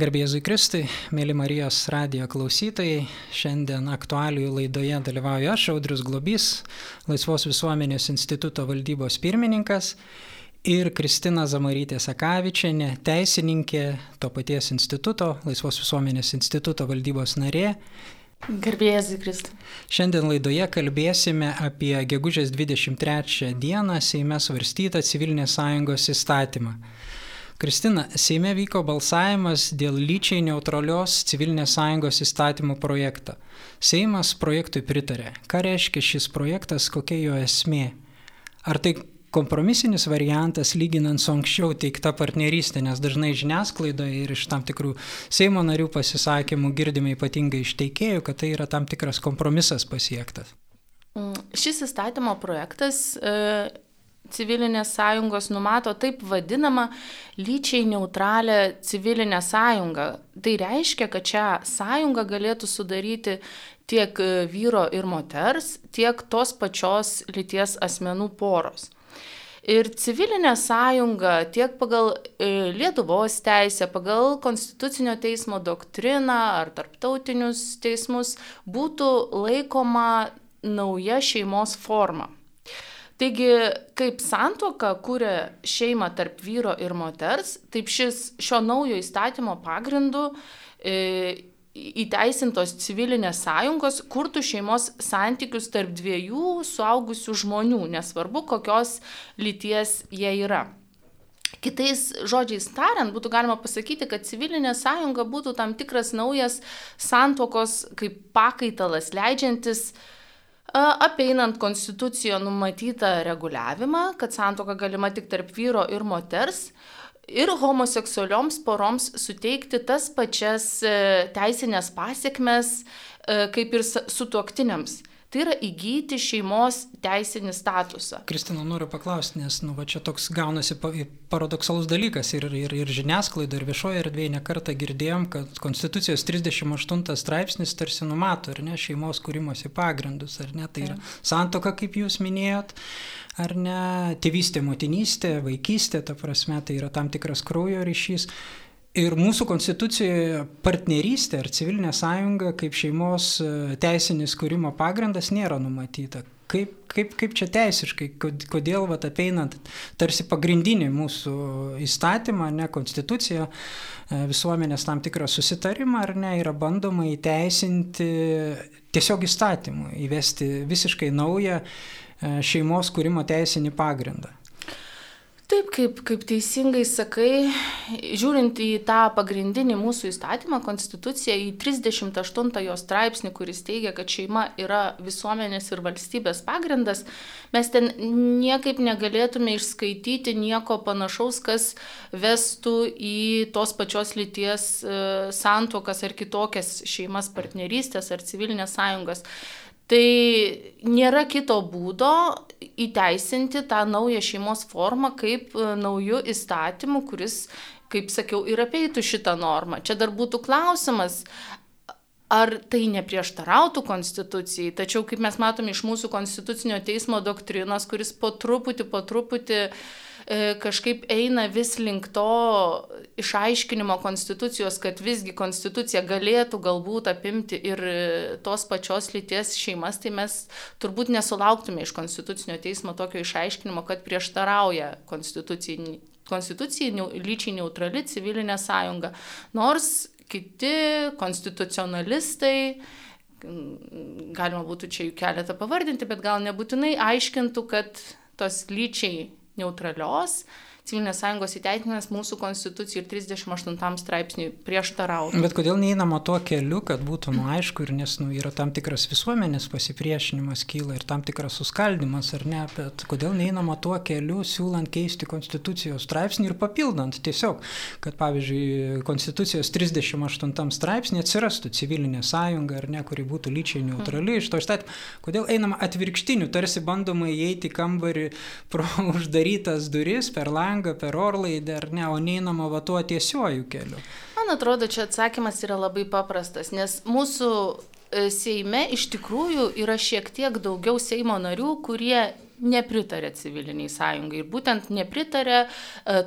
Garbėzui Kristui, mėly Marijos radijo klausytojai, šiandien aktualijų laidoje dalyvauju aš, Audrius Globys, Laisvos visuomenės instituto valdybos pirmininkas ir Kristina Zamarytė Sakavičianė, teisininkė to paties instituto, Laisvos visuomenės instituto valdybos narė. Garbėjai Kristai. Šiandien laidoje kalbėsime apie gegužės 23 dieną Seime svarstytą civilinės sąjungos įstatymą. Kristina, Seime vyko balsavimas dėl lyčiai neutralios civilinės sąjungos įstatymų projektą. Seimas projektui pritarė. Ką reiškia šis projektas, kokia jo esmė? Ar tai kompromisinis variantas lyginant su anksčiau teikta partnerystė, nes dažnai žiniasklaidoje ir iš tam tikrų Seimo narių pasisakymų girdime ypatingai iš teikėjų, kad tai yra tam tikras kompromisas pasiektas. Mm, šis įstatymo projektas e, civilinės sąjungos numato taip vadinamą lyčiai neutralią civilinę sąjungą. Tai reiškia, kad šią sąjungą galėtų sudaryti tiek vyro ir moters, tiek tos pačios lyties asmenų poros. Ir civilinė sąjunga tiek pagal e, Lietuvos teisę, pagal Konstitucinio teismo doktriną ar tarptautinius teismus būtų laikoma nauja šeimos forma. Taigi, kaip santuoka kūrė šeimą tarp vyro ir moters, taip šis šio naujo įstatymo pagrindu e, įteisintos civilinės sąjungos kurtų šeimos santykius tarp dviejų suaugusių žmonių, nesvarbu, kokios lyties jie yra. Kitais žodžiais tariant, būtų galima pasakyti, kad civilinė sąjunga būtų tam tikras naujas santokos kaip pakaitalas, leidžiantis uh, apeinant konstitucijoje numatytą reguliavimą, kad santoka galima tik tarp vyro ir moters, ir homoseksualioms poroms suteikti tas pačias e, teisinės pasiekmes e, kaip ir sutuoktiniams. Tai yra įgyti šeimos teisinį statusą. Kristina, noriu paklausti, nes nu, va, čia toks gaunasi paradoksalus dalykas ir, ir, ir žiniasklaida, ir viešoje erdvėje nekartą girdėjom, kad Konstitucijos 38 straipsnis tarsi numato, ar ne, šeimos kūrimosi pagrindus, ar ne, tai yra santoka, kaip jūs minėjot, ar ne, tėvystė, motinystė, vaikystė, ta prasme, tai yra tam tikras kraujo ryšys. Ir mūsų konstitucijoje partnerystė ar civilinė sąjunga kaip šeimos e, teisinis kūrimo pagrindas nėra numatyta. Kaip, kaip, kaip čia teisiškai, kodėl vat, apeinant tarsi pagrindinį mūsų įstatymą, ne konstituciją, e, visuomenės tam tikrą susitarimą, ar ne, yra bandoma įteisinti tiesiog įstatymų, įvesti visiškai naują e, šeimos kūrimo teisinį pagrindą. Taip, kaip, kaip teisingai sakai, žiūrint į tą pagrindinį mūsų įstatymą, konstituciją, į 38 jo straipsnį, kuris teigia, kad šeima yra visuomenės ir valstybės pagrindas, mes ten niekaip negalėtume išskaityti nieko panašaus, kas vestų į tos pačios lyties e, santokas ar kitokias šeimas partnerystės ar civilinės sąjungas. Tai nėra kito būdo įteisinti tą naują šeimos formą kaip e, naujų įstatymų, kuris, kaip sakiau, ir apeitų šitą normą. Čia dar būtų klausimas, ar tai neprieštarautų konstitucijai, tačiau kaip mes matome iš mūsų konstitucinio teismo doktrinos, kuris po truputį, po truputį uh, kažkaip eina vis link to išaiškinimo konstitucijos, kad visgi konstitucija galėtų galbūt apimti ir tos pačios lyties šeimas, tai mes turbūt nesulauktume iš konstitucinio teismo tokio išaiškinimo, kad prieštarauja konstitucijai, konstitucijai lyčiai neutrali civilinė sąjunga. Nors kiti konstitucionalistai, galima būtų čia jų keletą pavardinti, bet gal nebūtinai aiškintų, kad tos lyčiai neutralios civilinės sąjungos įteisinimas mūsų konstitucijai ir 38 straipsniui prieštarauja. Bet kodėl neįnama tuo keliu, kad būtų nu aišku ir nes nu, yra tam tikras visuomenės pasipriešinimas kyla ir tam tikras suskaldimas, ar ne, bet kodėl neįnama tuo keliu, siūlant keisti konstitucijos straipsnį ir papildant tiesiog, kad pavyzdžiui konstitucijos 38 straipsnį atsirastų civilinė sąjunga, ar ne, kuri būtų lyčiai neutrali iš to įstatymo. Kodėl einama atvirkštiniu, tarsi bandoma įeiti kambarį pro uždarytas duris per langą langą, per orlaidę, ar ne, o neinama va tuo tiesiuoju keliu? Man atrodo, čia atsakymas yra labai paprastas, nes mūsų Seime iš tikrųjų yra šiek tiek daugiau Seimo narių, kurie nepritarė civiliniai sąjungai ir būtent nepritarė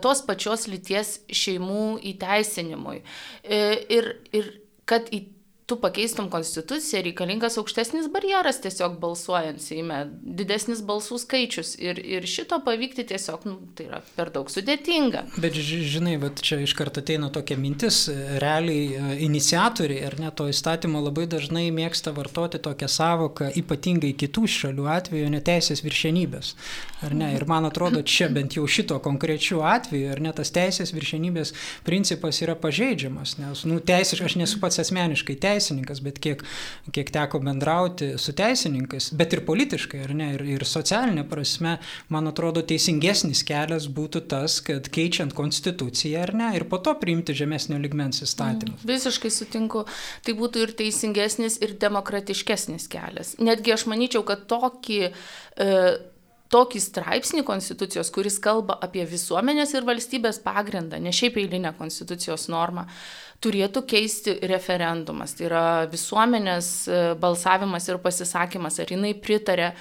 tos pačios lyties šeimų įteisinimui. Ir, ir kad į tu pakeistum konstituciją, reikalingas aukštesnis barjeras tiesiog balsuojant Seime, didesnis balsų skaičius ir, ir šito pavykti tiesiog, nu, tai yra per daug sudėtinga. Bet žinai, va, čia iš karto ateina tokia mintis, realiai e, iniciatoriai ar ne to įstatymo labai dažnai mėgsta vartoti tokią savoką, ypatingai kitų šalių atveju, neteisės viršenybės. Ar ne? Ir man atrodo, čia bent jau šito konkrečiu atveju, ar ne tas teisės viršenybės principas yra pažeidžiamas, nes, nu, teisiškai, aš nesu pats asmeniškai teisės teisininkas, bet kiek, kiek teko bendrauti su teisininkais, bet ir politiškai, ar ne, ir, ir socialinė prasme, man atrodo, teisingesnis kelias būtų tas, kad keičiant konstituciją, ar ne, ir po to priimti žemesnio ligmens įstatymus. Mm, visiškai sutinku, tai būtų ir teisingesnis, ir demokratiškesnis kelias. Netgi aš manyčiau, kad tokį e, tokį straipsnį konstitucijos, kuris kalba apie visuomenės ir valstybės pagrindą, ne šiaip eilinę konstitucijos normą, turėtų keisti referendumas. Tai yra visuomenės e, balsavimas ir pasisakymas, ar jinai pritarė e,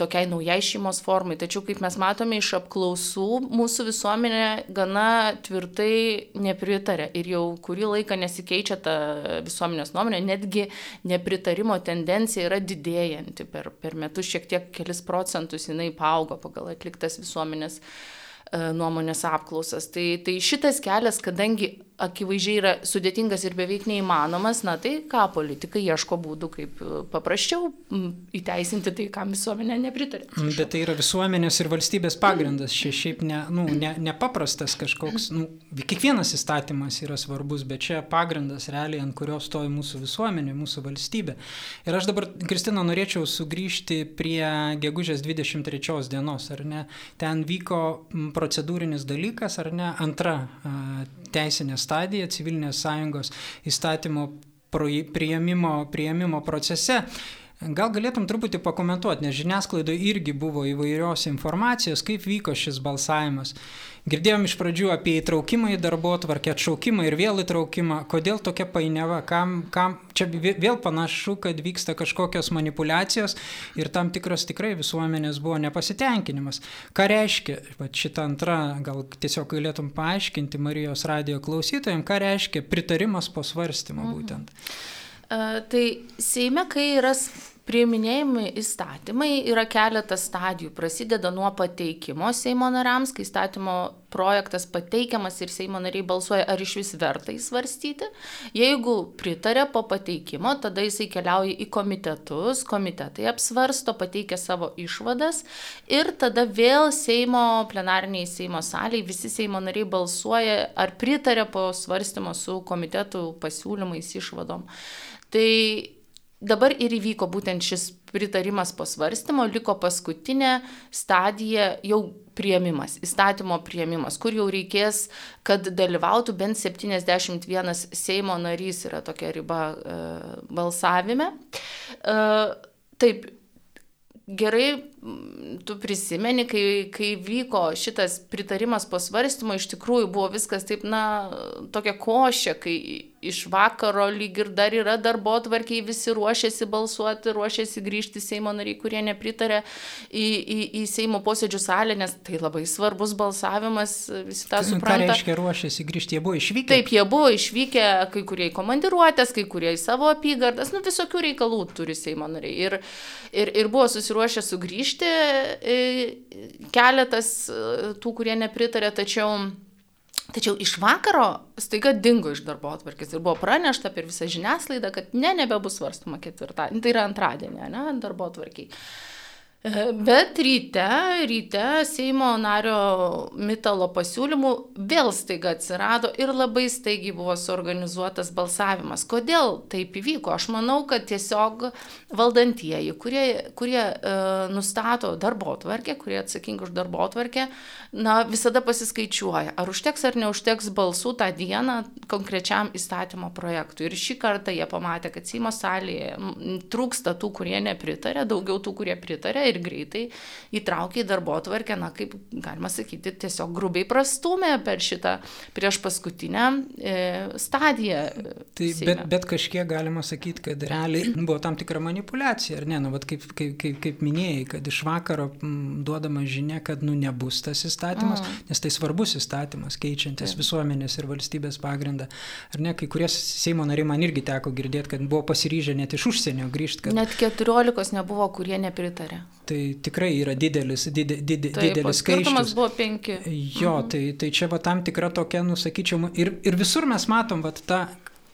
tokiai naujai šeimos formai. Tačiau, kaip mes matome iš apklausų, mūsų visuomenė gana tvirtai nepritarė ir jau kurį laiką nesikeičia ta visuomenės nuomonė, netgi nepritarimo tendencija yra didėjanti. Per, per metus šiek tiek kelis procentus jinai paaugo pagal atliktas visuomenės e, nuomonės apklausas. Tai, tai šitas kelias, kadangi akivaizdžiai yra sudėtingas ir beveik neįmanomas, na tai ką politikai ieško būdų, kaip e, paprasčiau įteisinti tai, kam visuomenė nepritarė. Bet tai yra visuomenės ir valstybės pagrindas, čia šiaip ne, nu, ne, nepaprastas kažkoks, nu, kiekvienas įstatymas yra svarbus, bet čia pagrindas realiai, ant kurios stovi mūsų visuomenė, mūsų valstybė. Ir aš dabar, Kristina, norėčiau sugrįžti prie gegužės 23 dienos, ar ne? Ten vyko procedūrinis dalykas, ar ne? Antra teisinė stadija civilinės sąjungos įstatymo prieimimo, prieimimo procese. Gal galėtum truputį pakomentuoti, nes žiniasklaidoje irgi buvo įvairios informacijos, kaip vyko šis balsavimas. Girdėjom iš pradžių apie įtraukimą į darbo tvarkę, atšaukimą ir vėl įtraukimą. Kodėl tokia painiava? Kam, kam? Čia vėl panašu, kad vyksta kažkokios manipulacijos ir tam tikras tikrai visuomenės buvo nepasitenkinimas. Ką reiškia, va, šitą antrą, gal tiesiog galėtum paaiškinti Marijos radio klausytojams, ką reiškia pritarimas po svarstymo mhm. būtent. Mhm. Tai Seime, kai yra priiminėjami įstatymai, yra keletas stadijų. Prasideda nuo pateikimo Seimo nariams, kai įstatymo projektas pateikiamas ir Seimo nariai balsuoja, ar iš vis verta įsvarstyti. Jeigu pritarė po pateikimo, tada jisai keliauja į komitetus, komitetai apsvarsto, pateikia savo išvadas ir tada vėl Seimo plenariniai Seimo saliai visi Seimo nariai balsuoja, ar pritarė po svarstymo su komitetų pasiūlymais, išvadom. Tai dabar ir įvyko būtent šis pritarimas po svarstymo, liko paskutinė stadija jau prieimimas, įstatymo prieimimas, kur jau reikės, kad dalyvautų bent 71 Seimo narys yra tokia riba e, balsavime. E, taip, gerai tu prisimeni, kai, kai vyko šitas pritarimas po svarstymo, iš tikrųjų buvo viskas taip, na, tokia košė, kai iš vakaro lyg ir dar yra darbo tvarkiai, visi ruošiasi balsuoti, ruošiasi grįžti Seimo nariai, kurie nepritarė į, į, į Seimo posėdžių salę, nes tai labai svarbus balsavimas, visi tą supranta. Ką reiškia ruošiasi grįžti, jie buvo išvykę? Taip, jie buvo išvykę, kai kurie į komandiruotės, kai kurie į savo apygardas, nu visokių reikalų turi Seimo nariai. Ir, ir, ir buvo susiruošę sugrįžti keletas tų, kurie nepritarė, tačiau Tačiau iš vakaro staiga dingo iš darbo atvarkės ir buvo pranešta per visą žiniasklaidą, kad ne, nebebus svarstama ketvirtadienį, tai yra antradienį, ne, darbo atvarkiai. Bet ryte, ryte Seimo nario Mitalo pasiūlymų vėl staiga atsirado ir labai staigiai buvo suorganizuotas balsavimas. Kodėl taip įvyko? Aš manau, kad tiesiog valdantieji, kurie, kurie e, nustato darbo tvarkę, kurie atsakingi už darbo tvarkę, na, visada pasiskaičiuoja, ar užteks ar neužteks balsų tą dieną konkrečiam įstatymo projektui. Ir šį kartą jie pamatė, kad Seimo salėje trūksta tų, kurie nepritarė, daugiau tų, kurie pritarė ir greitai įtraukė į darbo tvarkę, na, kaip galima sakyti, tiesiog grubiai prastumė per šitą prieš paskutinę e, stadiją. Tai, bet, bet kažkiek galima sakyti, kad realiai buvo tam tikra manipulacija, ar ne, nu, kaip, kaip, kaip, kaip minėjai, kad iš vakaro m, duodama žinia, kad nu, nebus tas įstatymas, mm. nes tai svarbus įstatymas, keičiantis Taip. visuomenės ir valstybės pagrindą. Ar ne, kai kurie Seimo nariai man irgi teko girdėti, kad buvo pasiryžę net iš užsienio grįžti. Kad... Net 14 nebuvo, kurie nepritarė. Tai tikrai yra didelis, did, did, Taip, didelis skaičius. Skirtumas buvo 5. Jo, mhm. tai, tai čia va tam tikra tokia, nusakyčiau, ir, ir visur mes matom va tą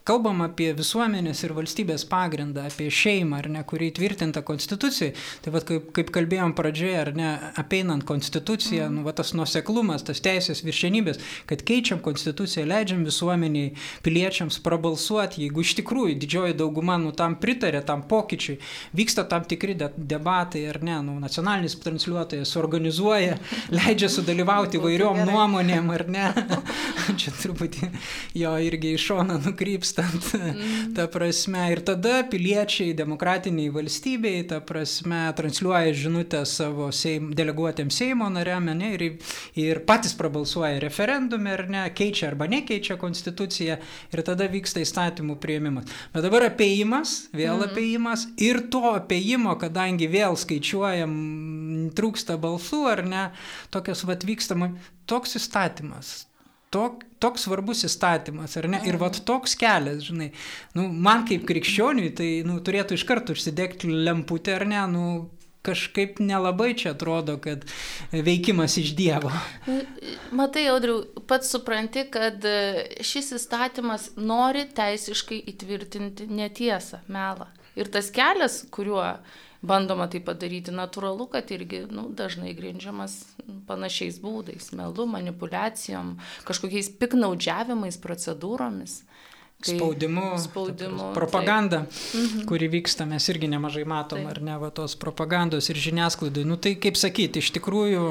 kalbam apie visuomenės ir valstybės pagrindą, apie šeimą, ar ne, kuri įtvirtinta konstitucijai. Tai vad kaip, kaip kalbėjom pradžioje, ar ne, apeinant konstituciją, mm. nu, va, tas nuseklumas, tas teisės viršenybės, kad keičiam konstituciją, leidžiam visuomeniai, piliečiams prabalsuoti, jeigu iš tikrųjų didžioji dauguma nu, tam pritarė, tam pokyčiui, vyksta tam tikri de debatai, ar ne, nu, nacionalinis transliuotojas organizuoja, leidžia sudalyvauti vairiom nuomonėm, ar ne. Čia truputį jo irgi iš šono nukryps vykstant, mm. ta prasme. Ir tada piliečiai demokratiniai valstybei, ta prasme, transliuoja žinutę savo seim, deleguotėms Seimo nariam, ne, ir, ir patys prabalsuoja referendume, ar ne, keičia arba nekeičia konstituciją, ir tada vyksta įstatymų prieimimas. Bet dabar apėjimas, vėl mm. apėjimas, ir to apėjimo, kadangi vėl skaičiuojam, trūksta balsų, ar ne, tokias vat vykstama, toks įstatymas tok, toks svarbus įstatymas, ar ne? Ir vat toks kelias, žinai, nu, man kaip krikščioniui, tai nu, turėtų iš karto užsidegti lemputę, ar ne, nu, kažkaip nelabai čia atrodo, kad veikimas iš Dievo. Matai, Audriu, pats supranti, kad šis įstatymas nori teisiškai įtvirtinti netiesą, melą. Ir tas kelias, kuriuo bandoma tai padaryti natūralu, kad irgi nu, dažnai grindžiamas panašiais būdais - melu, manipulacijom, kažkokiais piknaudžiavimais, procedūromis. Kai, spaudimu, spaudimu propaganda, taip. kuri vyksta, mes irgi nemažai matom, taip. ar ne, va, tos propagandos ir žiniasklaidai. Nu tai kaip sakyti, iš tikrųjų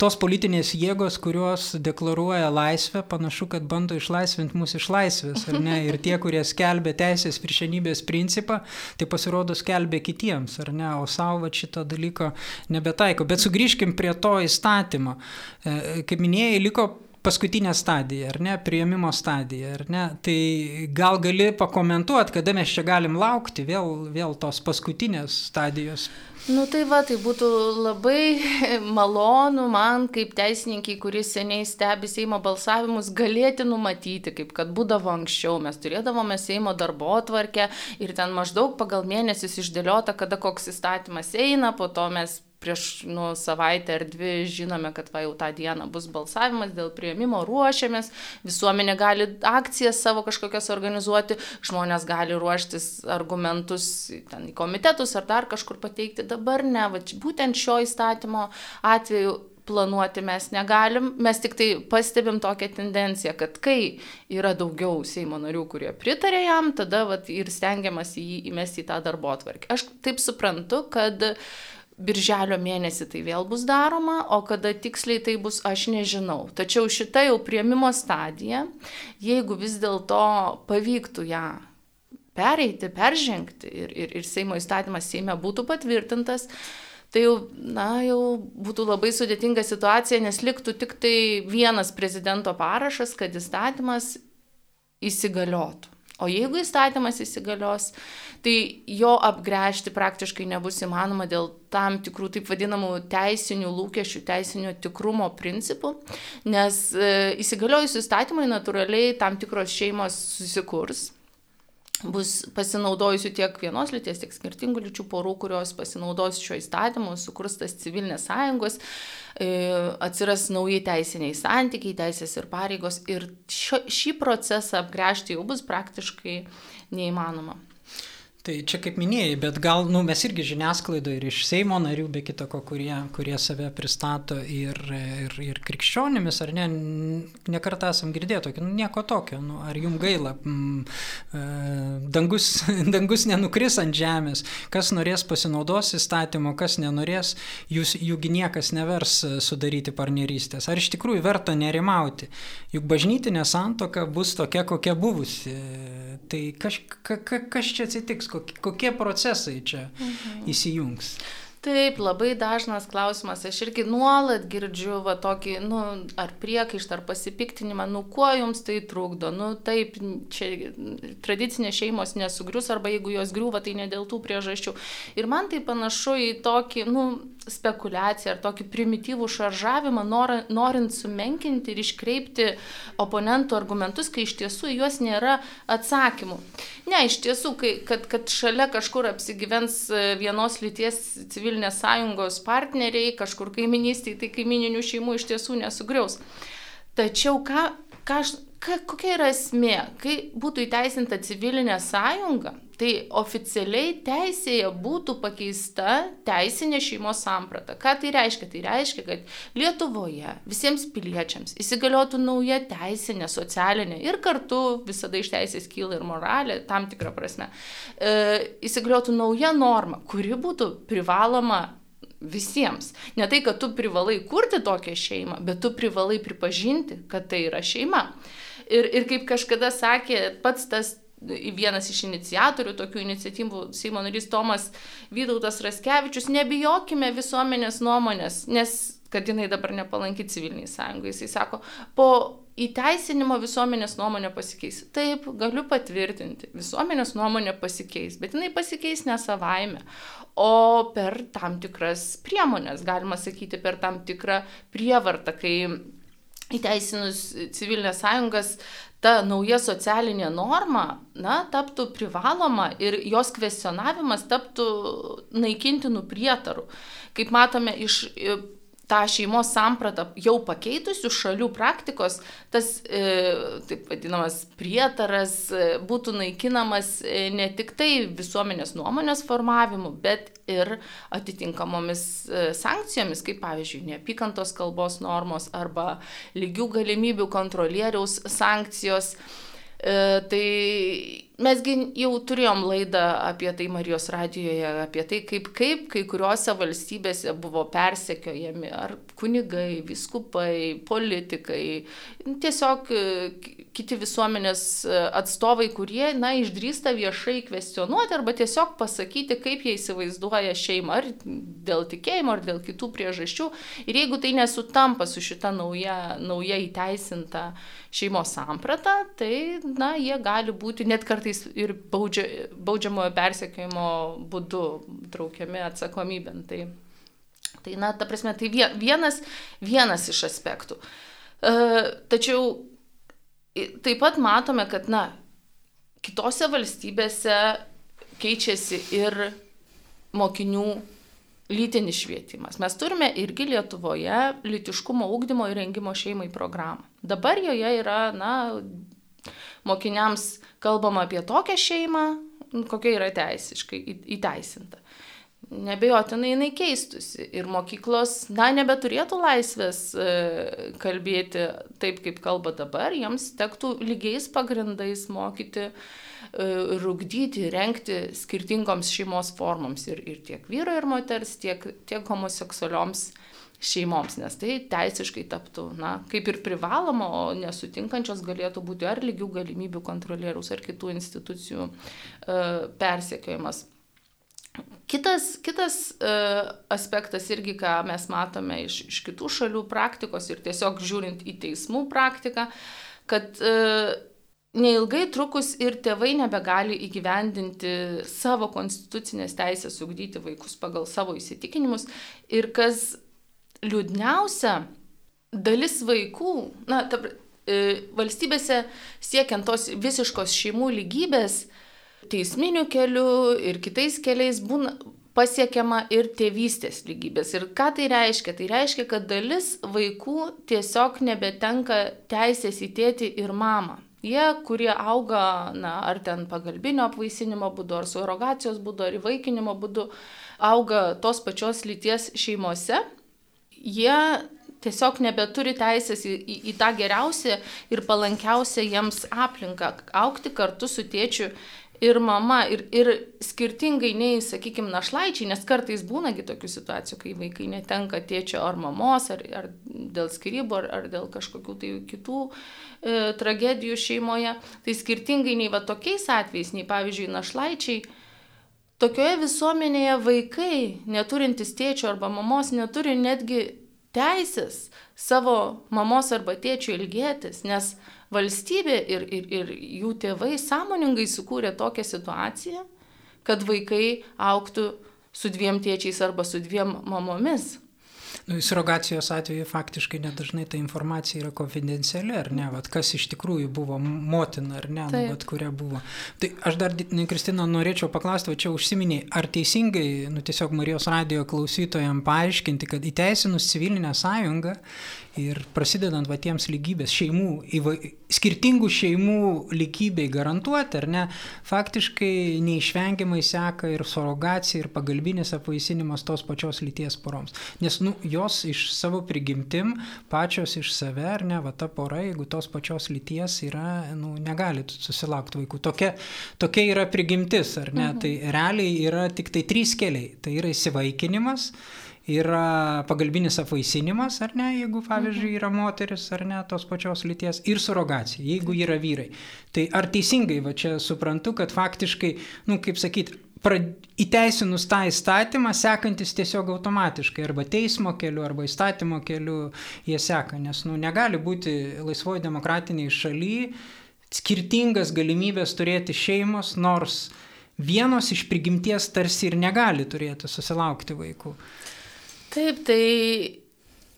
tos politinės jėgos, kurios deklaruoja laisvę, panašu, kad bando išlaisvinti mus iš laisvės, ar ne? Ir tie, kurie skelbia teisės viršenybės principą, tai pasirodo skelbia kitiems, ar ne? O savo šito dalyko nebetaiko. Bet sugrįžkim prie to įstatymo. E, kaip minėjai, liko paskutinė stadija, ar ne, prieimimo stadija, ar ne, tai gal gali pakomentuoti, kada mes čia galim laukti vėl, vėl tos paskutinės stadijos. Nu tai va, tai būtų labai malonu man kaip teisininkiai, kuris seniai stebi Seimo balsavimus, galėti numatyti, kaip kad būdavo anksčiau. Mes turėdavome Seimo darbo atvarkę ir ten maždaug pagal mėnesius išdėliota, kada koks įstatymas eina, po to mes prieš nu, savaitę ar dvi žinome, kad va jau tą dieną bus balsavimas dėl prieimimo, ruošiamės, visuomenė gali akcijas savo kažkokias organizuoti, žmonės gali ruoštis argumentus ten į komitetus ar dar kažkur pateikti, dabar ne, va, būtent šio įstatymo atveju planuoti mes negalim, mes tik tai pastebim tokią tendenciją, kad kai yra daugiau Seimo narių, kurie pritarė jam, tada vat, ir stengiamas jį įmesti į tą darbo atvarkį. Aš taip suprantu, kad uh, birželio mėnesį tai vėl bus daroma, o kada tiksliai tai bus, aš nežinau. Tačiau šita jau prieimimo stadija, jeigu vis dėlto pavyktų ją pereiti, peržengti ir, ir, ir Seimo įstatymas Seime būtų patvirtintas, tai jau, na, jau būtų labai sudėtinga situacija, nes liktų tik tai vienas prezidento parašas, kad įstatymas įsigaliotų. O jeigu įstatymas įsigalios, tai jo apgręžti praktiškai nebus įmanoma dėl tam tikrų taip vadinamų teisinių lūkesčių, teisinio tikrumo principų, nes e, įsigaliojus įstatymai natūraliai tam tikros šeimos susikurs bus pasinaudojusių tiek vienos lyties, tiek skirtingų lyčių porų, kurios pasinaudos šio įstatymu, sukurs tas civilinės sąjungos, e, atsiras nauji teisiniai santykiai, teisės ir pareigos ir šio, šį procesą apgręžti jau bus praktiškai neįmanoma. Tai čia kaip minėjai, bet gal nu, mes irgi žiniasklaidoje ir iš Seimo narių, be kita ko, kurie, kurie save pristato ir, ir, ir krikščionimis, ar ne, nekartą esam girdėję tokio, nu, nieko tokio, nu, ar jums gaila, mm, e, dangus, dangus nenukris ant žemės, kas norės pasinaudos įstatymo, kas nenorės, jūs, juk niekas nevers sudaryti partnerystės. Ar iš tikrųjų verta nerimauti, juk bažnytinė santoka bus tokia, kokia buvusi. Tai kaž, ka, ka, kas čia atsitiks, kokie, kokie procesai čia mhm. įsijungs? Taip, labai dažnas klausimas. Aš irgi nuolat girdžiu va tokį, nu, ar priekaištą, ar pasipiktinimą, nu, kuo jums tai trukdo. Nu, taip, čia tradicinės šeimos nesugrius, arba jeigu jos griūva, tai ne dėl tų priežasčių. Ir man tai panašu į tokį, nu, spekulaciją ar tokį primityvų šaržavimą, norint sumenkinti ir iškreipti oponentų argumentus, kai iš tiesų juos nėra atsakymų. Ne, iš tiesų, kai, kad, kad šalia kažkur apsigyvens e, vienos lyties civilinės sąjungos partneriai, kažkur kaiminystėje, tai kaimininių šeimų iš tiesų nesugriaus. Tačiau ką, ką ką, kokia yra esmė, kai būtų įteisinta civilinė sąjunga, tai oficialiai teisėje būtų pakeista teisinė šeimos samprata. Ką tai reiškia? Tai reiškia, kad Lietuvoje visiems piliečiams įsigaliotų nauja teisinė, socialinė ir kartu visada iš teisės kyla ir moralė, tam tikrą prasme, e, įsigaliotų nauja norma, kuri būtų privaloma visiems. Ne tai, kad tu privalai kurti tokią šeimą, bet tu privalai pripažinti, kad tai yra šeima. Ir, ir kaip kažkada sakė pats tas vienas iš iniciatorių tokių iniciatyvų Seimo narys Tomas Vydautas Raskevičius, nebijokime visuomenės nuomonės, nes kad jinai dabar nepalanki civiliniai sąjungai. Jisai sako, po įteisinimo visuomenės nuomonė pasikeis. Taip, galiu patvirtinti, visuomenės nuomonė pasikeis, bet jinai pasikeis ne savaime, o per tam tikras priemonės, galima sakyti, per tam tikrą prievartą, kai įteisinus civilinės sąjungas ta nauja socialinė norma, na, taptų privaloma ir jos kvestionavimas taptų naikintinų prietarų. Kaip matome iš tą šeimos sampratą jau pakeitusių šalių praktikos, tas e, taip vadinamas prietaras e, būtų naikinamas e, ne tik tai visuomenės nuomonės formavimu, bet ir atitinkamomis e, sankcijomis, kaip pavyzdžiui, neapykantos kalbos normos arba lygių galimybių kontrolieriaus sankcijos. E, tai Mesgi jau turėjom laidą apie tai Marijos radijoje, apie tai, kaip, kaip kai kuriuose valstybėse buvo persekiojami ar kunigai, viskupai, politikai, tiesiog e, kiti visuomenės e, atstovai, kurie, na, išdrįsta viešai kvestionuoti arba tiesiog pasakyti, kaip jie įsivaizduoja šeimą, ar dėl tikėjimo, ar dėl kitų priežasčių. Ir jeigu tai nesutampa su šita nauja, nauja įteisinta šeimos samprata, tai, na, jie gali būti net kartais kartais ir baudžia, baudžiamojo persekiojimo būdu traukiami atsakomybėn. Tai, tai, na, ta prasme, tai vienas, vienas iš aspektų. E, tačiau taip pat matome, kad, na, kitose valstybėse keičiasi ir mokinių lytinis švietimas. Mes turime irgi Lietuvoje lytiškumo ūkdymo ir rengimo šeimai programą. Dabar joje yra, na, mokiniams kalbama apie tokią šeimą, kokia yra teisiškai įteisinta. Nebejotinai jinai keistusi ir mokyklos, na, nebeturėtų laisvės e, kalbėti taip, kaip kalba dabar, jiems tektų lygiais pagrindais mokyti, e, rūkdyti, renkti skirtingoms šeimos formoms ir, ir tiek vyro ir moters, tiek, tiek homoseksualioms šeimoms, nes tai teisiškai taptų, na, kaip ir privaloma, o nesutinkančios galėtų būti ar lygių galimybių kontrolieriaus, ar kitų institucijų e, persekiojimas. Kitas, kitas e, aspektas irgi, ką mes matome iš, iš kitų šalių praktikos ir tiesiog žiūrint į teismų praktiką, kad e, neilgai trukus ir tėvai nebegali įgyvendinti savo konstitucinės teisės ugdyti vaikus pagal savo įsitikinimus ir kas liūdniausia, dalis vaikų, na, ta, e, valstybėse siekiant tos visiškos šeimų lygybės, teisminiu keliu ir kitais keliais būna pasiekiama ir tėvystės lygybės. Ir ką tai reiškia? Tai reiškia, kad dalis vaikų tiesiog nebetenka teisės į tėtį ir mamą. Jie, kurie auga, na, ar ten pagalbinio apvaisinimo būdu, ar surogacijos būdu, ar įvaikinimo būdu, auga tos pačios lyties šeimose, jie tiesiog nebeturi teisės į, į, į tą geriausią ir palankiausią jiems aplinką, aukti kartu su tėčiu ir mama, ir, ir skirtingai nei, sakykime, našlaičiai, nes kartais būnagi tokių situacijų, kai vaikai netenka tėčio ar mamos, ar, ar dėl skirybų, ar, ar dėl kažkokių tai kitų e, tragedijų šeimoje. Tai skirtingai nei va tokiais atvejais, nei pavyzdžiui, našlaičiai, tokioje visuomenėje vaikai, neturintys tėčio arba mamos, neturi netgi teisės savo mamos arba tėčio ilgėtis, nes valstybė ir, ir, ir jų tėvai sąmoningai sukūrė tokią situaciją, kad vaikai auktų su dviem tėčiais arba su dviem mamomis. Nu, Surogacijos atveju faktiškai nedažnai ta informacija yra konfidenciali, ar ne, vat, kas iš tikrųjų buvo motina, ar ne, nu, vat, kuria buvo. Tai aš dar, Kristina, norėčiau paklausti, čia užsiminiai, ar teisingai, nu tiesiog Marijos radijo klausytojams paaiškinti, kad įteisinus civilinę sąjungą ir prasidedant va tiems lygybės šeimų, įva, skirtingų šeimų lygybei garantuoti, ar ne, faktiškai neišvengiamai seka ir sorogacija, ir pagalbinis apvaisinimas tos pačios lyties poroms. Nes, nu, jos iš savo prigimtim, pačios iš save, ar ne, va ta pora, jeigu tos pačios lyties yra, nu, negali susilaukti vaikų. Tokia, tokia yra prigimtis, ar ne, mhm. tai realiai yra tik tai trys keliai. Tai yra įsivaikinimas, yra pagalbinis apvaisinimas, ar ne, jeigu, pavyzdžiui, yra moteris, ar ne, tos pačios lyties, ir surogacija, jeigu yra vyrai. Tai ar teisingai, va čia suprantu, kad faktiškai, nu, kaip sakyti, įteisinus tą įstatymą, sekantis tiesiog automatiškai, arba teismo keliu, arba įstatymo keliu jie seka, nes, nu, negali būti laisvoji demokratiniai šaly skirtingas galimybės turėti šeimos, nors vienos iš prigimties tarsi ir negali turėti susilaukti vaikų. Taip, tai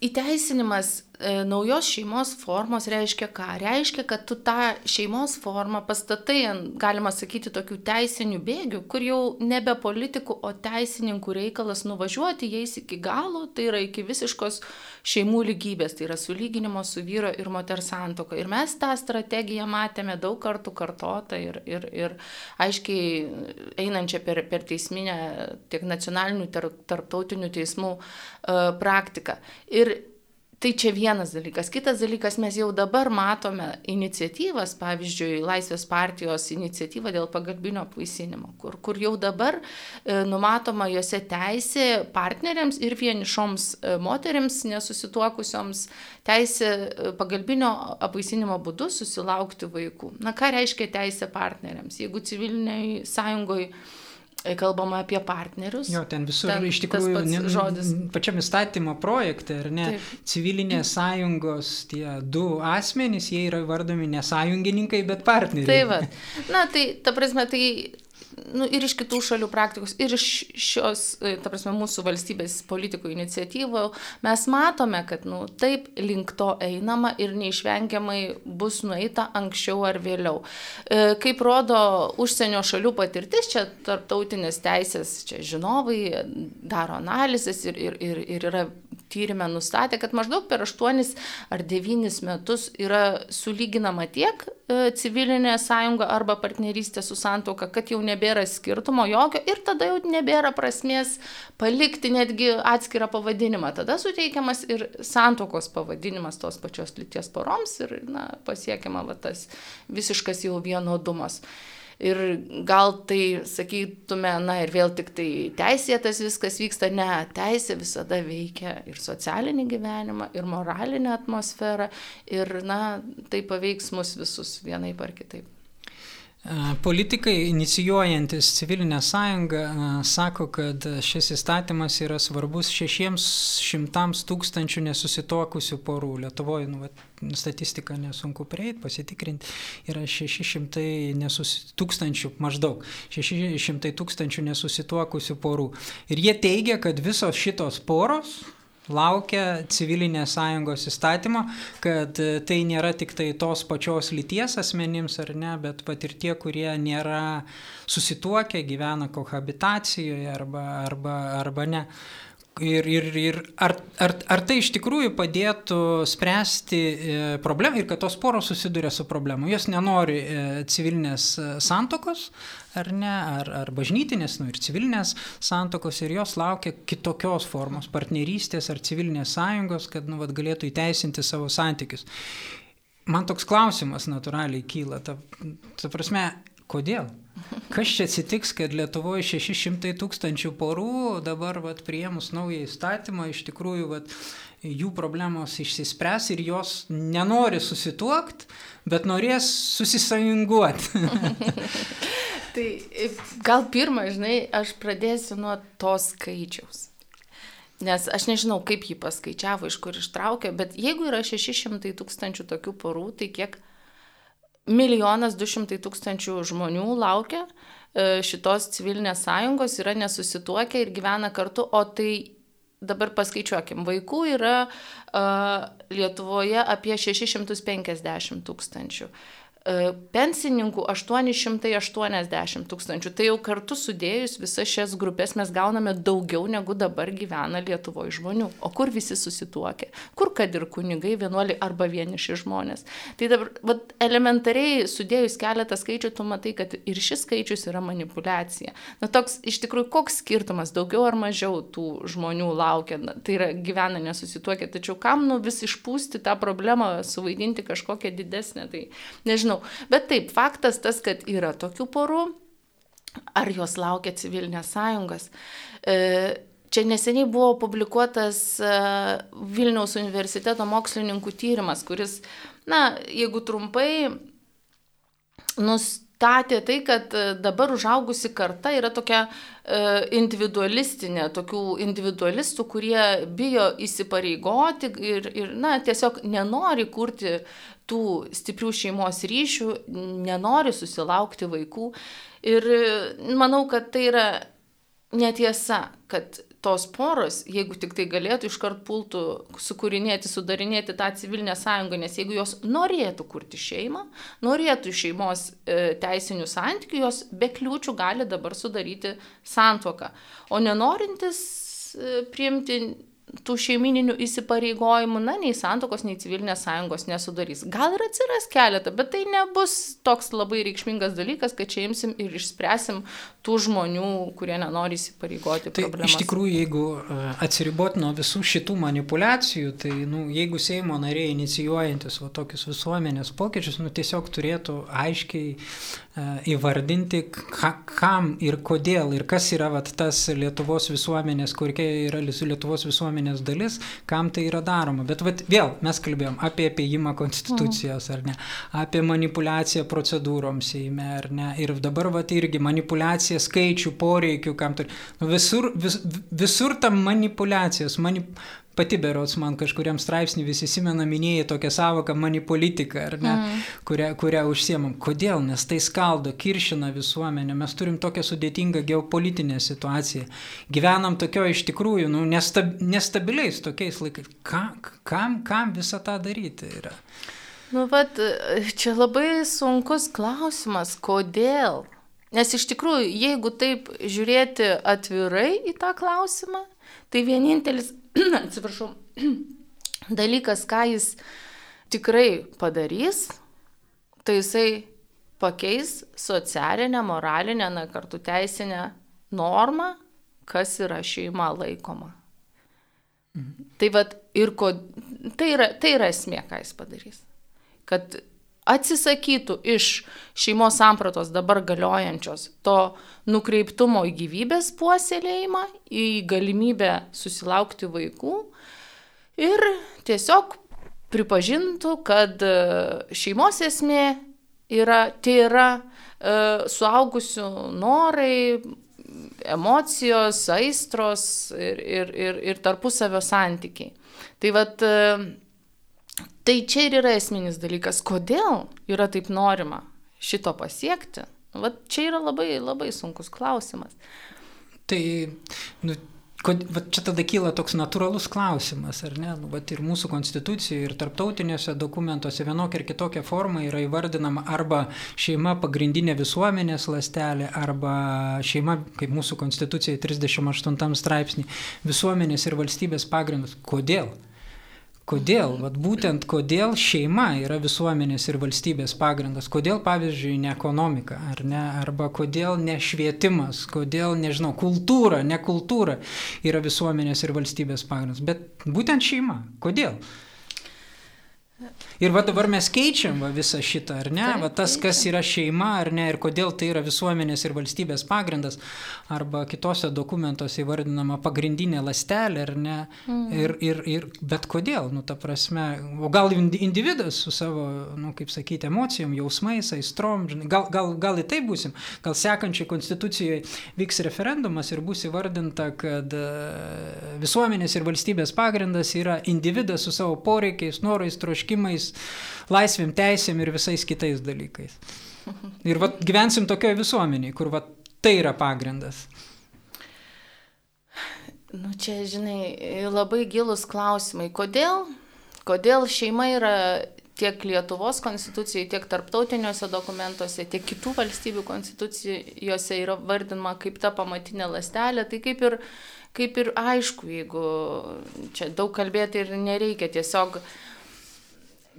įteisinimas naujos šeimos formos reiškia ką? Reiškia, kad tu tą šeimos formą pastatai ant, galima sakyti, tokių teisinių bėgių, kur jau nebe politikų, o teisininkų reikalas nuvažiuoti jais iki galo, tai yra iki visiškos šeimų lygybės, tai yra sulyginimo su vyro ir moters santoka. Ir mes tą strategiją matėme daug kartų kartotą ir, ir, ir aiškiai einančią per, per teisminę tiek nacionalinių, tiek tarptautinių teismų uh, praktiką. Ir Tai čia vienas dalykas. Kitas dalykas, mes jau dabar matome iniciatyvas, pavyzdžiui, Laisvės partijos iniciatyva dėl pagalbinio apvaisinimo, kur, kur jau dabar e, numatoma juose teisė partneriams ir vienišoms e, moteriams nesusituokusioms teisė e, pagalbinio apvaisinimo būdu susilaukti vaikų. Na ką reiškia teisė partneriams? Jeigu civiliniai sąjungoje kalbama apie partnerius. Jo, ten visur ten, iš tikrųjų žodis. Pačiam įstatymo projekte, ar ne, Taip. civilinės sąjungos tie du asmenys, jie yra vardomi ne sąjungininkai, bet partneriai. Taip, va. na tai, ta prasme, tai nu, ir iš kitų šalių praktikos, ir iš šios, e, ta prasme, mūsų valstybės politikų iniciatyvų, mes matome, kad nu, taip link to einama ir neišvengiamai bus nueita anksčiau ar vėliau. E, kaip rodo užsienio šalių patirtis, čia tarptautinės teisės, čia žinovai daro analizės ir, ir, ir, ir yra tyrimė nustatė, kad maždaug per 8 ar 9 metus yra sulyginama tiek civilinė sąjunga arba partnerystė su santoka, kad jau nebėra skirtumo jokio ir tada jau nebėra prasmės palikti netgi atskirą pavadinimą. Tada suteikiamas ir santokos pavadinimas tos pačios lyties poroms ir na, pasiekiama va, tas visiškas jau vienodumas. Ir gal tai sakytume, na ir vėl tik tai teisėtas viskas vyksta, ne, teisė visada veikia ir socialinį gyvenimą, ir moralinę atmosferą, ir, na, tai paveiks mus visus vienaip ar kitaip. Politikai inicijuojantis civilinę sąjungą sako, kad šis įstatymas yra svarbus 600 tūkstančių nesusitokusių porų. Lietuvoje, nu, statistika nesunku prieiti, pasitikrinti, yra 600 nesusi, tūkstančių, maždaug 600 tūkstančių nesusituokusių porų. Ir jie teigia, kad visos šitos poros laukia civilinės sąjungos įstatymo, kad e, tai nėra tik tai tos pačios lyties asmenims ar ne, bet pat ir tie, kurie nėra susituokę, gyvena kohabitacijoje arba, arba, arba ne. Ir, ir, ir ar, ar, ar tai iš tikrųjų padėtų spręsti e, problemą ir kad tos poros susiduria su problemu. Jos nenori e, civilinės e, santokos, ar ne, ar, ar bažnytinės, nu ir civilinės santokos ir jos laukia kitokios formos - partnerystės ar civilinės sąjungos, kad nu, vat, galėtų įteisinti savo santykius. Man toks klausimas natūraliai kyla. Ta, ta prasme, kodėl? Kas čia atsitiks, kad Lietuvoje 600 tūkstančių porų dabar vat, prieimus naują įstatymą iš tikrųjų vat, jų problemos išsispręs ir jos nenori susituokti, bet norės susisąjunguoti. tai gal pirmą, žinai, aš pradėsiu nuo to skaičiaus. Nes aš nežinau, kaip jį paskaičiavo, iš kur ištraukė, bet jeigu yra 600 tūkstančių tokių porų, tai kiek milijonas du šimtai tūkstančių žmonių laukia e, šitos civilinės sąjungos, yra nesusituokę ir gyvena kartu, o tai dabar paskaičiuokim, vaikų yra uh, Lietuvoje apie 650 tūkstančių. Uh, pensininkų 880 tūkstančių. Tai jau kartu sudėjus visas šias grupės mes gauname daugiau negu dabar gyvena Lietuvoje žmonių. O kur visi susituokia? Kur kad ir kunigai, vienuoliai arba vieniši žmonės. Tai dabar vat, elementariai sudėjus keletą skaičių, tu matai, kad ir šis skaičius yra manipulacija. Na toks iš tikrųjų koks skirtumas, daugiau ar mažiau tų žmonių laukia, na, tai yra gyvena nesusituokia, tačiau kam nu vis išpūsti tą problemą, suvaidinti kažkokią didesnę, tai nežinau nežinau. Bet taip, faktas tas, kad yra tokių porų, ar jos laukia civilinės sąjungas. E, čia neseniai buvo publikuotas e, Vilniaus universiteto mokslininkų tyrimas, kuris, na, jeigu trumpai, nustatė tai, kad e, dabar užaugusi karta yra tokia individualistinė, tokių individualistų, kurie bijo įsipareigoti ir, ir na, tiesiog nenori kurti tų stiprių šeimos ryšių, nenori susilaukti vaikų. Ir manau, kad tai yra netiesa, kad tos poros, jeigu tik tai galėtų iškart pultų sukūrinėti, sudarinėti tą civilinę sąjungą, nes jeigu jos norėtų kurti šeimą, norėtų šeimos e, teisinių santykių, jos be kliūčių gali dabar sudaryti santoką. O nenorintis e, priimti tų šeimininių įsipareigojimų, na, nei santokos, nei civilinės sąjungos nesudarys. Gal ir atsiras keletą, bet tai nebus toks labai reikšmingas dalykas, kad čia imsim ir išspręsim tų žmonių, kurie nenori įsipareigoti. Tai problemas. iš tikrųjų, jeigu e, atsiribot nuo visų šitų manipulacijų, tai nu, jeigu Seimo nariai inicijuojantis va, tokius visuomenės pokyčius, nu, tiesiog turėtų aiškiai įvardinti, ka, kam ir kodėl ir kas yra va, tas Lietuvos visuomenės, kokia yra Lietuvos visuomenės dalis, kam tai yra daroma. Bet vat, vėl mes kalbėjom apie apėjimą konstitucijos, ar ne, apie manipulaciją procedūrom Seime, ar ne. Ir dabar vat irgi manipulacija skaičių, poreikių, kam turi. Nu, visur, vis, visur tam manipulacijos, manip, pati berots man kažkuriam straipsnį visi įsimena minėjai tokią savoką manipolitika, ar ne, mm. kurią, kurią užsiemam. Kodėl? Nes tai skaldo, kiršina visuomenę, mes turim tokią sudėtingą geopolitinę situaciją. Gyvenam tokio iš tikrųjų, nu, nestab, nestabiliais tokiais laikais. Ka, kam, kam visą tą daryti yra? Nu, vat, čia labai sunkus klausimas, kodėl? Nes iš tikrųjų, jeigu taip žiūrėti atvirai į tą klausimą, tai vienintelis, atsiprašau, dalykas, ką jis tikrai padarys, tai jisai pakeis socialinę, moralinę, na kartu teisinę normą, kas yra šeima laikoma. Mhm. Tai, vat, ir ko, tai, yra, tai yra esmė, ką jis padarys. Kad atsisakytų iš šeimos sampratos dabar galiojančios to nukreiptumo į gyvybės puoselėjimą, į galimybę susilaukti vaikų ir tiesiog pripažintų, kad e, šeimos esmė yra, tai yra e, suaugusių norai, emocijos, aistros ir, ir, ir, ir tarpusavio santykiai. Tai vad e, Tai čia ir yra esminis dalykas, kodėl yra taip norima šito pasiekti. Vat čia yra labai, labai sunkus klausimas. Tai, nu, kod, vat čia tada kyla toks natūralus klausimas, ar ne? Nu, vat ir mūsų konstitucijoje, ir tarptautiniuose dokumentuose vienokia ir kitokia forma yra įvardinama arba šeima pagrindinė visuomenės lastelė, arba šeima, kaip mūsų konstitucijoje 38 straipsnį, visuomenės ir valstybės pagrindas. Kodėl? Kodėl? Vat būtent kodėl šeima yra visuomenės ir valstybės pagrindas. Kodėl, pavyzdžiui, ne ekonomika, ar ne? Arba kodėl ne švietimas, kodėl, nežinau, kultūra, ne kultūra yra visuomenės ir valstybės pagrindas. Bet būtent šeima. Kodėl? Ir va dabar mes keičiam va, visą šitą, ar ne? Va tas, kas yra šeima, ar ne, ir kodėl tai yra visuomenės ir valstybės pagrindas, arba kitose dokumentuose įvardinama pagrindinė lastelė, ar ne? Mm. Ir, ir, ir, bet kodėl, nu, ta prasme, o gal individas su savo, nu, kaip sakyti, emocijom, jausmais, aistrom, gal, gal, gal į tai būsim, gal sekančiai konstitucijoje vyks referendumas ir bus įvardinta, kad e, visuomenės ir valstybės pagrindas yra individas su savo poreikiais, norais, troškimais troškimais, laisvėm, teisėm ir visais kitais dalykais. Ir vat, gyvensim tokioje visuomenėje, kur vat, tai yra pagrindas. Nu, čia, žinai, labai gilus klausimai. Kodėl? Kodėl šeima yra tiek Lietuvos konstitucijai, tiek tarptautiniuose dokumentuose, tiek kitų valstybių konstitucijose yra vardinama kaip ta pamatinė lastelė, tai kaip ir, kaip ir aišku, jeigu čia daug kalbėti ir nereikia, tiesiog uh,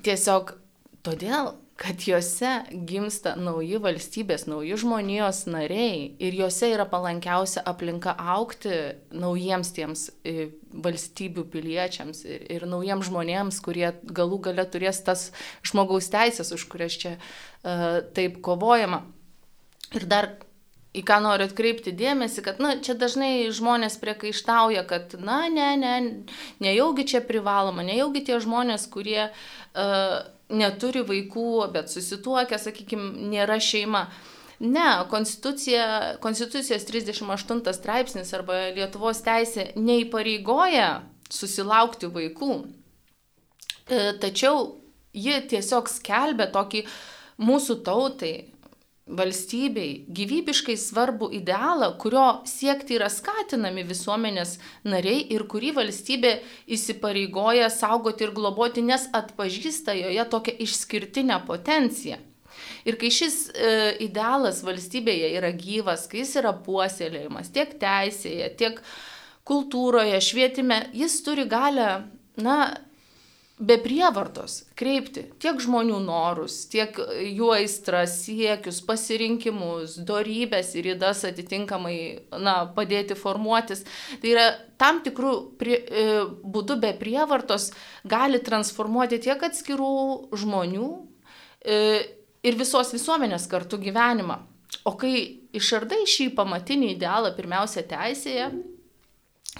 Tiesiog todėl, kad juose gimsta nauji valstybės, nauji žmonijos nariai ir juose yra palankiausia aplinka aukti naujiems tiems e, valstybių piliečiams ir, ir naujiems žmonėms, kurie galų gale turės tas žmogaus teisės, už kurias čia uh, taip kovojama. Ir dar į ką noriu atkreipti dėmesį, kad, na, čia dažnai žmonės priekaištauja, kad, na, ne, ne, nejaugi čia privaloma, nejaugi tie žmonės, kurie uh, neturi vaikų, bet susituokia, sakykime, nėra šeima. Ne, konstitucijos 38 straipsnis arba Lietuvos teisė neįpareigoja susilaukti vaikų. E, tačiau ji tiesiog skelbia tokį mūsų tautai valstybei gyvybiškai svarbų idealą, kurio siekti yra skatinami visuomenės nariai ir kurį valstybė įsipareigoja saugoti ir globoti, nes atpažįsta joje tokią išskirtinę potenciją. Ir kai šis e, idealas valstybėje yra gyvas, kai jis yra puoselėjimas tiek teisėje, tiek kultūroje, švietime, jis turi galę, na, be prievartos kreipti tiek žmonių norus, tiek jų aistras, siekius, pasirinkimus, darybės ir įdas atitinkamai na, padėti formuotis. Tai yra tam tikrų prie, e, būdų be prievartos gali transformuoti tiek atskirų žmonių e, ir visos visuomenės kartu gyvenimą. O kai išardai šį pamatinį idealą pirmiausia teisėje,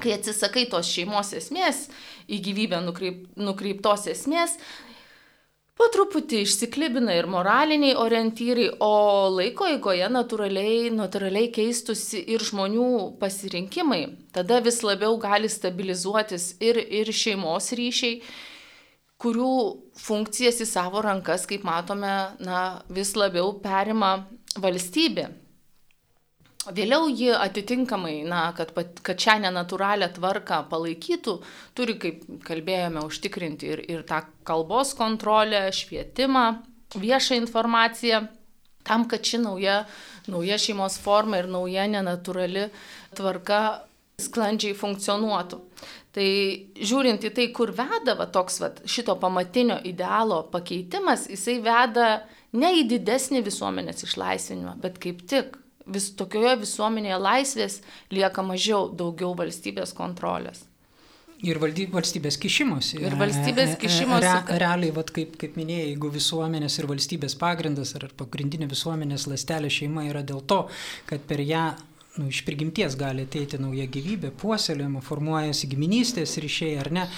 kai atsisakai tos šeimos esmės, į gyvybę nukreip, nukreiptos esmės, po truputį išsiklibina ir moraliniai orientyrai, o laiko eigoje natūraliai, natūraliai keistusi ir žmonių pasirinkimai. Tada vis labiau gali stabilizuotis ir, ir šeimos ryšiai, kurių funkcijas į savo rankas, kaip matome, na, vis labiau perima valstybė. Vėliau ji atitinkamai, na, kad, kad šią nenatūralią tvarką palaikytų, turi, kaip kalbėjome, užtikrinti ir, ir tą kalbos kontrolę, švietimą, viešą informaciją, tam, kad ši nauja, nauja šeimos forma ir nauja nenatūrali tvarka sklandžiai funkcionuotų. Tai žiūrint į tai, kur veda va, toks va, šito pamatinio idealo pakeitimas, jisai veda ne į didesnį visuomenės išlaisvinimą, bet kaip tik vis tokioje visuomenėje laisvės lieka mažiau, daugiau valstybės kontrolės. Ir valstybės kišimosi. Ir valstybės kišimosi. Re, realiai, vat, kaip, kaip minėjai, jeigu visuomenės ir valstybės pagrindas ar pagrindinė visuomenės lastelė šeima yra dėl to, kad per ją nu, iš prigimties gali ateiti nauja gyvybė, puoselėjama, formuojasi giminystės ryšiai ar ne.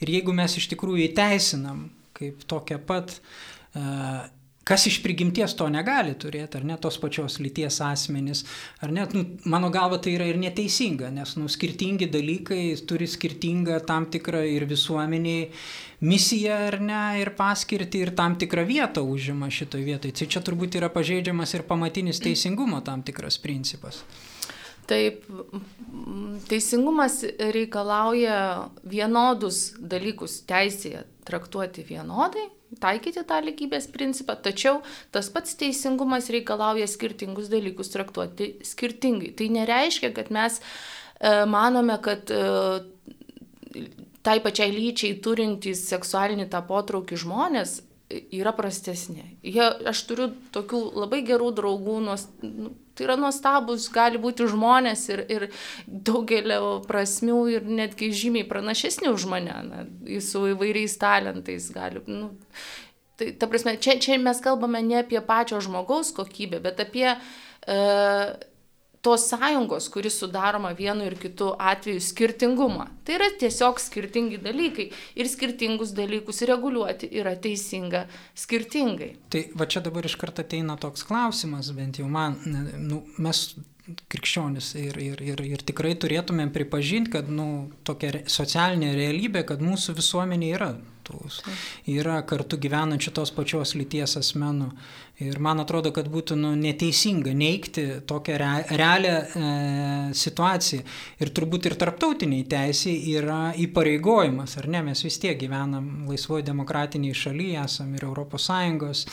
Ir jeigu mes iš tikrųjų įteisinam kaip tokią pat uh, Kas iš prigimties to negali turėti, ar ne tos pačios lyties asmenys, ar net, nu, mano galva, tai yra ir neteisinga, nes nu, skirtingi dalykai turi skirtingą tam tikrą ir visuomeniai misiją, ar ne, ir paskirti, ir tam tikrą vietą užima šitoje vietoje. Tai čia turbūt yra pažeidžiamas ir pamatinis teisingumo tam tikras principas. Taip, teisingumas reikalauja vienodus dalykus teisėje traktuoti vienodai taikyti tą lygybės principą, tačiau tas pats teisingumas reikalauja skirtingus dalykus traktuoti skirtingai. Tai nereiškia, kad mes e, manome, kad e, tai pačiai lyčiai turintys seksualinį tą potraukį žmonės yra prastesni. Jie, aš turiu tokių labai gerų draugų, nuos, nu, tai yra nuostabus, gali būti žmonės ir, ir daugelio prasmių ir netgi žymiai pranašesni už mane, na, su įvairiais talentais gali. Nu, tai, ta prasme, čia, čia mes kalbame ne apie pačio žmogaus kokybę, bet apie e, tos sąjungos, kuris sudaroma vienu ir kitu atveju skirtingumą. Tai yra tiesiog skirtingi dalykai ir skirtingus dalykus reguliuoti yra teisinga skirtingai. Tai va čia dabar iš karto ateina toks klausimas, bent jau man, nu, mes krikščionis ir, ir, ir, ir tikrai turėtumėm pripažinti, kad nu, tokia socialinė realybė, kad mūsų visuomenė yra tos, yra kartu gyvenančių tos pačios lyties asmenų. Ir man atrodo, kad būtų nu, neteisinga neikti tokią re, realią e, situaciją. Ir turbūt ir tarptautiniai teisiai yra įpareigojimas, ar ne? Mes vis tiek gyvenam laisvoje demokratiniai šalyje, esam ir ES,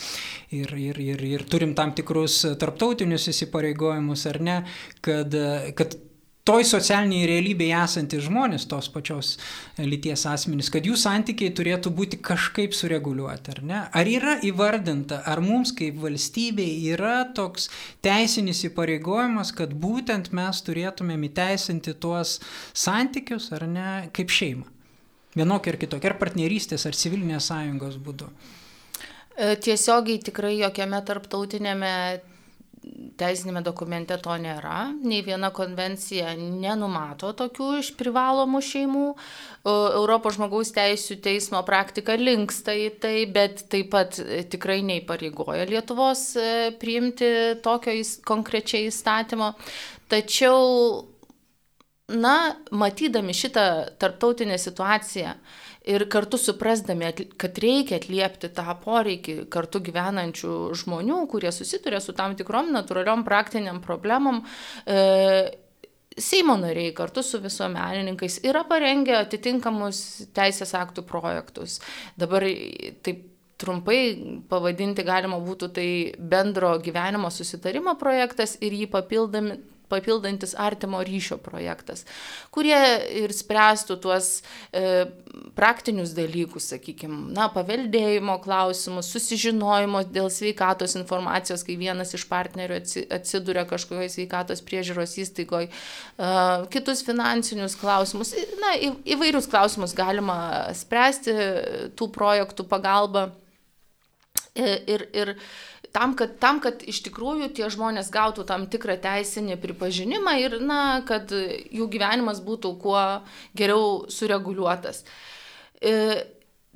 ir, ir, ir, ir turim tam tikrus tarptautinius įsipareigojimus, ar ne, kad, kad toj socialiniai realybėje esantys žmonės, tos pačios lyties asmenys, kad jų santykiai turėtų būti kažkaip sureguliuoti, ar ne? Ar yra įvardinta, ar mums kaip valstybei yra toks teisinis įpareigojimas, kad būtent mes turėtumėm įteisinti tuos santykius, ar ne, kaip šeima? Vienokia ar kitokia, ar partnerystės, ar civilinės sąjungos būdu. E, tiesiogiai tikrai jokiame tarptautinėme teisinėme dokumente to nėra, nei viena konvencija nenumato tokių iš privalomų šeimų. Europos žmogaus teisų teismo praktika linksta į tai, bet taip pat e, tikrai neįpareigoja Lietuvos e, priimti tokio konkrečiai įstatymo. Tačiau, na, matydami šitą tarptautinę situaciją, ir kartu suprasdami, kad reikia atliepti tą poreikį kartu gyvenančių žmonių, kurie susiduria su tam tikrom natūraliom praktiniam problemom, e, Seimo nariai kartu su visuomenininkais yra parengę atitinkamus teisės aktų projektus. Dabar taip trumpai pavadinti galima būtų tai bendro gyvenimo susitarimo projektas ir jį papildami, papildantis artimo ryšio projektas, kurie ir spręstų tuos e, praktinius dalykus, sakykime, na, paveldėjimo klausimus, susižinojimo dėl sveikatos informacijos, kai vienas iš partnerių atsiduria kažkokioje sveikatos priežiūros įstaigoje, e, kitus finansinius klausimus, na, į, įvairius klausimus galima spręsti tų projektų pagalba. E, ir, ir, ir tam kad, tam, kad iš tikrųjų tie žmonės gautų tam tikrą teisinį pripažinimą ir, na, kad jų gyvenimas būtų kuo geriau sureguliuotas. E,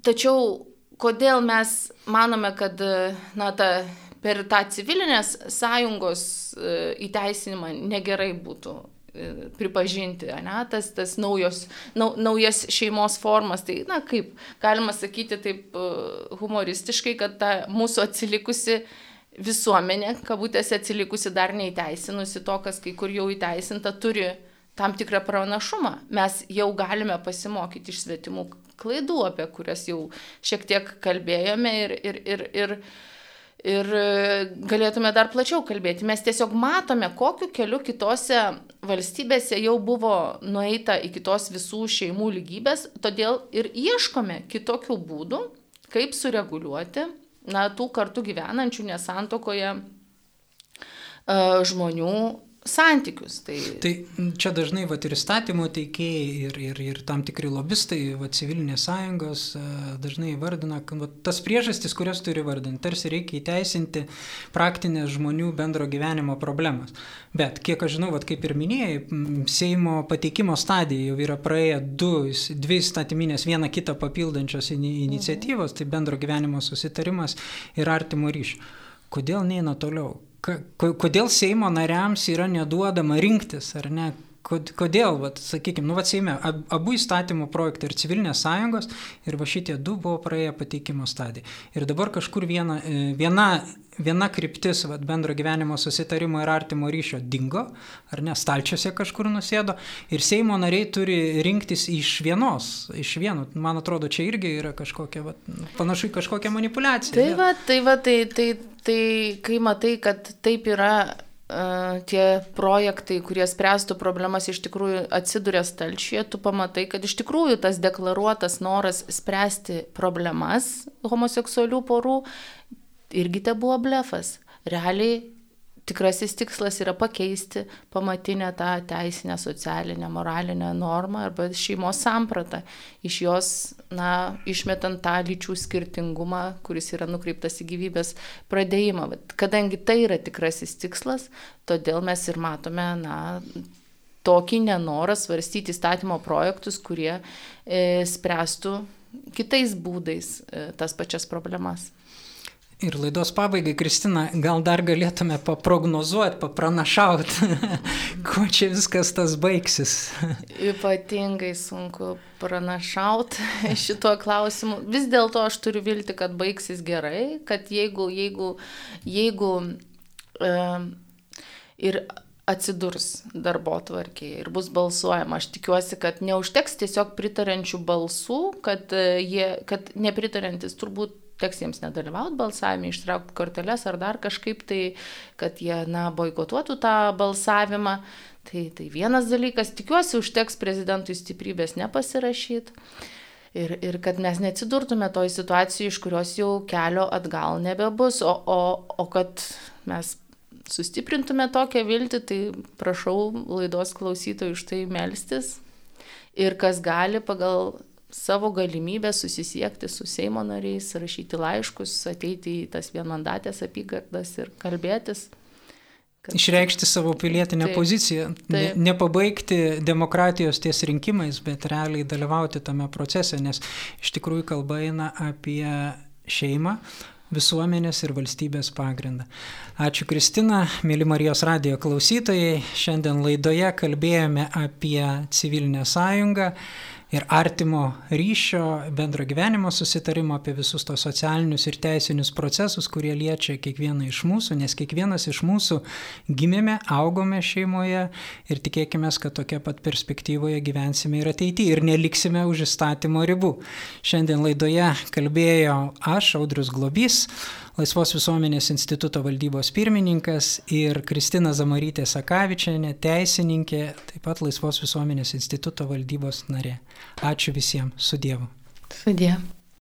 tačiau kodėl mes manome, kad, na, ta, per tą civilinės sąjungos e, įteisinimą negerai būtų pripažinti, ne, tas, tas naujos, nau, naujas šeimos formas. Tai, na, kaip galima sakyti taip e, humoristiškai, kad ta mūsų atsilikusi visuomenė, kabutėse atsilikusi dar neįteisinusi to, kas kai kur jau įteisinta, turi tam tikrą pranašumą. Mes jau galime pasimokyti iš svetimų klaidų, apie kurias jau šiek tiek kalbėjome ir, ir, ir, ir ir e, galėtume dar plačiau kalbėti. Mes tiesiog matome, kokiu keliu kitose valstybėse jau buvo nueita iki tos visų šeimų lygybės, todėl ir ieškome kitokių būdų, kaip sureguliuoti na, tų kartu gyvenančių nesantokoje e, žmonių santykius. Tai, tai čia dažnai vat, ir įstatymo teikėjai, ir, ir, ir tam tikri lobistai, vat, civilinės sąjungos e, dažnai vardina, kad tas priežastis, kurias turi vardinti, tarsi reikia įteisinti praktinės žmonių bendro gyvenimo problemas. Bet, kiek aš žinau, vat, kaip ir minėjai, Seimo pateikimo stadija jau yra praėję du, dvi įstatyminės, vieną kitą papildančios iniciatyvos, tai bendro gyvenimo susitarimas ir artimo ryšio. Kodėl neina toliau? Kodėl Seimo nariams yra neduodama rinktis, ar ne, Kodėl, vat, sakykime, nu, vat, Seime, abu įstatymų projektai ir civilinės sąjungos ir va šitie du buvo praėję pateikimo stadiją. Ir dabar kažkur viena, e, viena, viena kryptis vat, bendro gyvenimo susitarimo ir artimo ryšio dingo, ar ne, stalčiuose kažkur nusėdo ir Seimo nariai turi rinktis iš vienos, iš vieno. Man atrodo, čia irgi yra kažkokia, vat, panašu į kažkokią manipulaciją. Tai va, tai va, tai, tai, tai kai matai, kad taip yra tie projektai, kurie spręstų problemas, iš tikrųjų atsiduria stalčiuje, tu pamatai, kad iš tikrųjų tas deklaruotas noras spręsti problemas homoseksualių porų irgi te buvo blefas. Realiai tikrasis tikslas yra pakeisti pamatinę tą teisinę, socialinę, moralinę normą arba šeimos sampratą. Iš jos, na, išmetant tą lyčių skirtingumą, kuris yra nukreiptas į gyvybės pradėjimą. Bet kadangi tai yra tikrasis tikslas, todėl mes ir matome, na, tokį nenorą svarstyti įstatymo projektus, kurie e, spręstų kitais būdais e, tas pačias problemas. Ir laidos pabaigai, Kristina, gal dar galėtume paprognozuoti, papranašauti, kuo čia viskas tas baigsis. Ypatingai sunku pranašauti šituo klausimu. Vis dėlto aš turiu vilti, kad baigsis gerai, kad jeigu, jeigu, jeigu e, ir atsidurs darbo tvarkėje ir bus balsuojama. Aš tikiuosi, kad neužteks tiesiog pritarančių balsų, kad, e, jie, kad nepritarantis turbūt teks jiems nedalyvauti balsavime, ištraukti korteles ar dar kažkaip tai, kad jie, na, boikotuotų tą balsavimą. Tai, tai vienas dalykas, tikiuosi, užteks prezidentui stiprybės nepasirašyti. Ir, ir kad mes neatsidurtume toj situacijai, iš kurios jau kelio atgal nebebus, o, o, o kad mes sustiprintume tokią viltį, tai prašau laidos klausytojų už tai melstis. Ir kas gali pagal savo galimybę susisiekti su Seimo nariais, rašyti laiškus, ateiti į tas vienmandatės apygardas ir kalbėtis. Kad... Išreikšti savo pilietinę taip, poziciją. Ne, nepabaigti demokratijos ties rinkimais, bet realiai dalyvauti tame procese, nes iš tikrųjų kalba eina apie šeimą, visuomenės ir valstybės pagrindą. Ačiū Kristina, mėly Marijos radijo klausytojai. Šiandien laidoje kalbėjome apie civilinę sąjungą ir artimo ryšio, bendro gyvenimo susitarimo apie visus tos socialinius ir teisinius procesus, kurie liečia kiekvieną iš mūsų, nes kiekvienas iš mūsų gimėme, augome šeimoje ir tikėkime, kad tokia pat perspektyvoje gyvensime ir ateityje ir neliksime už įstatymo ribų. Šiandien laidoje kalbėjo aš, Audrius Globys. Laisvos visuomenės instituto valdybos pirmininkas ir Kristina Zamarytė Sakavičianė, teisininkė, taip pat Laisvos visuomenės instituto valdybos narė. Ačiū visiems, su Dievu. Su Dievu.